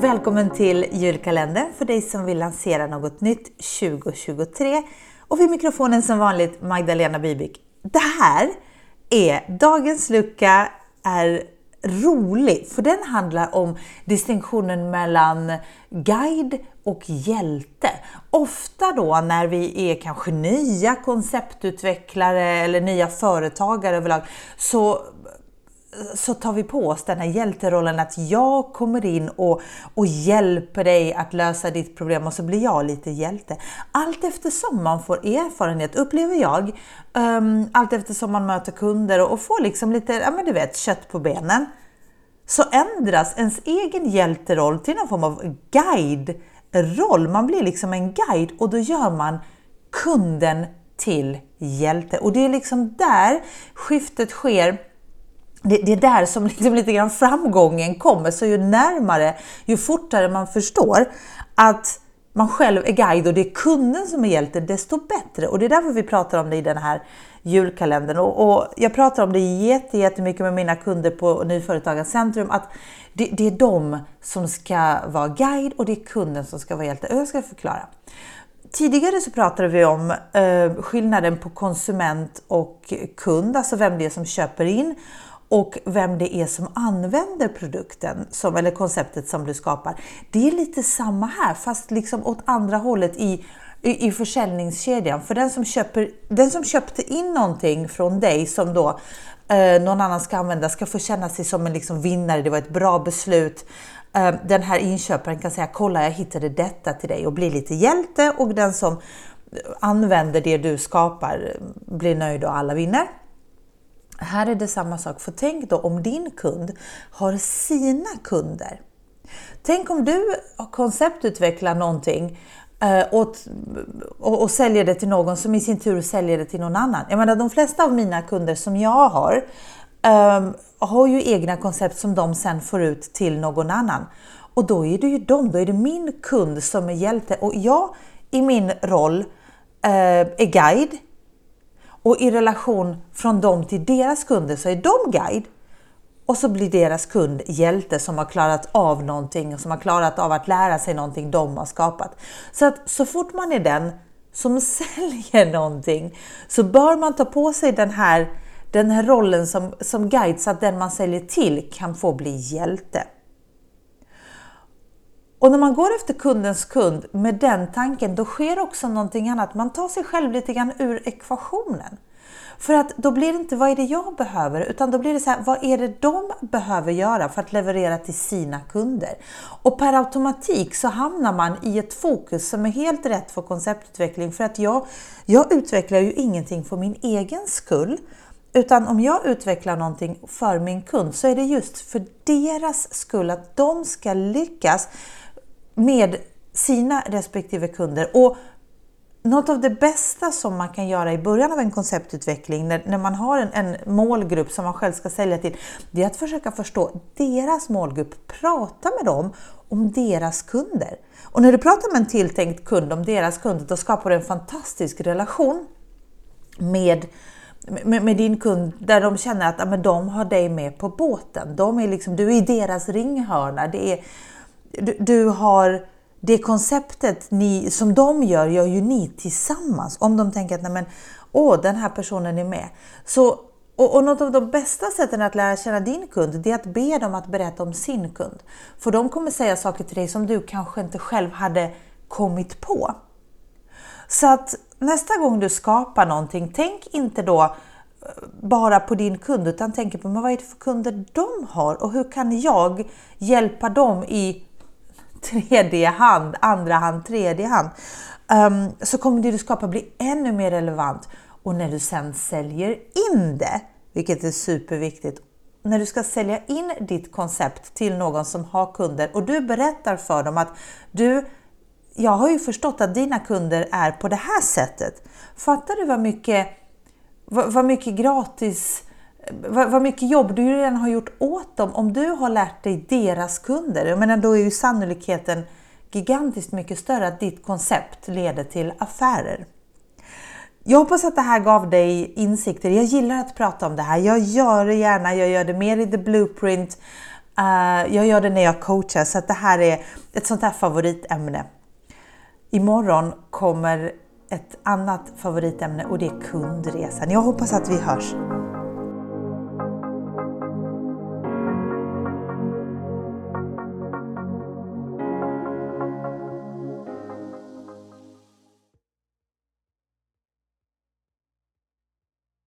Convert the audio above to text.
Välkommen till julkalendern för dig som vill lansera något nytt 2023. Och vid mikrofonen som vanligt Magdalena Bibik. Det här är dagens lucka är rolig för den handlar om distinktionen mellan guide och hjälte. Ofta då när vi är kanske nya konceptutvecklare eller nya företagare överlag så så tar vi på oss den här hjälterollen att jag kommer in och, och hjälper dig att lösa ditt problem och så blir jag lite hjälte. Allt eftersom man får erfarenhet, upplever jag, um, allt eftersom man möter kunder och, och får liksom lite, ja men du vet, kött på benen, så ändras ens egen hjälteroll till någon form av guide-roll. Man blir liksom en guide och då gör man kunden till hjälte. Och det är liksom där skiftet sker det, det, är där som liksom lite grann framgången kommer. Så ju närmare, ju fortare man förstår att man själv är guide och det är kunden som är hjälte, desto bättre. Och det är därför vi pratar om det i den här julkalendern. Och, och jag pratar om det jättemycket med mina kunder på Nyföretagarcentrum, att det, det, är de som ska vara guide och det är kunden som ska vara hjälte. Och jag ska förklara. Tidigare så pratade vi om eh, skillnaden på konsument och kund, alltså vem det är som köper in och vem det är som använder produkten som, eller konceptet som du skapar. Det är lite samma här fast liksom åt andra hållet i, i, i försäljningskedjan. För den som, köper, den som köpte in någonting från dig som då eh, någon annan ska använda ska få känna sig som en liksom vinnare. Det var ett bra beslut. Eh, den här inköparen kan säga kolla jag hittade detta till dig och bli lite hjälte och den som använder det du skapar blir nöjd och alla vinner. Här är det samma sak, för tänk då om din kund har sina kunder. Tänk om du konceptutvecklar någonting eh, och, och, och, säljer det till någon som i sin tur säljer det till någon annan. Jag menar de flesta av mina kunder som jag har um, har ju egna koncept som de sen får ut till någon annan. Och då är det ju dem, då är det min kund som är hjälte och jag i min roll uh, är guide och i relation från dem till deras kunder så är de guide och så blir deras kund hjälte som har klarat av någonting och som har klarat av att lära sig någonting de har skapat. Så att så fort man är den som säljer någonting så bör man ta på sig den här, den här rollen som, som guide så att den man säljer till kan få bli hjälte. Och när man går efter kundens kund med den tanken, då sker också någonting annat. Man tar sig själv lite grann ur ekvationen. För att då blir det inte vad är det jag behöver, utan då blir det så här, vad är det de behöver göra för att leverera till sina kunder? Och per automatik så hamnar man i ett fokus som är helt rätt för konceptutveckling. För att jag, jag utvecklar ju ingenting för min egen skull, utan om jag utvecklar någonting för min kund så är det just för deras skull, att de ska lyckas med sina respektive kunder. Och något av det bästa som man kan göra i början av en konceptutveckling, när, när man har en, en, målgrupp som man själv ska sälja till, det är att försöka förstå deras målgrupp. Prata med dem om deras kunder. Och när du pratar med en tilltänkt kund om deras kunder, då skapar du en fantastisk relation med med, med, din kund där de känner att ja, men de har dig med på båten. De är liksom, du är i deras ringhörna. Det är, du, du har det konceptet ni, som de gör, gör ju ni tillsammans. Om de tänker att Nej, men, åh, den här personen är med. Så, och, och något av de bästa sätten att lära känna din kund, det är att be dem att berätta om sin kund. För de kommer säga saker till dig som du kanske inte själv hade kommit på. Så att nästa gång du skapar någonting, tänk inte då eh, bara på din kund utan tänk på men vad är det för kunder de har och hur kan jag hjälpa dem i tredje hand, andra hand, tredje hand, um, så kommer det du skapar bli ännu mer relevant. Och när du sen säljer in det, vilket är superviktigt, när du ska sälja in ditt koncept till någon som har kunder och du berättar för dem att du, jag har ju förstått att dina kunder är på det här sättet. Fattar du vad mycket, vad, vad mycket gratis vad, vad mycket jobb du redan har gjort åt dem om du har lärt dig deras kunder. Jag menar, då är ju sannolikheten gigantiskt mycket större att ditt koncept leder till affärer. Jag hoppas att det här gav dig insikter. Jag gillar att prata om det här. Jag gör det gärna. Jag gör det mer i The Blueprint. Eh, jag gör det när jag coachar så att det här är ett sånt här favoritämne. Imorgon kommer ett annat favoritämne och det är kundresan. Jag hoppas att vi hörs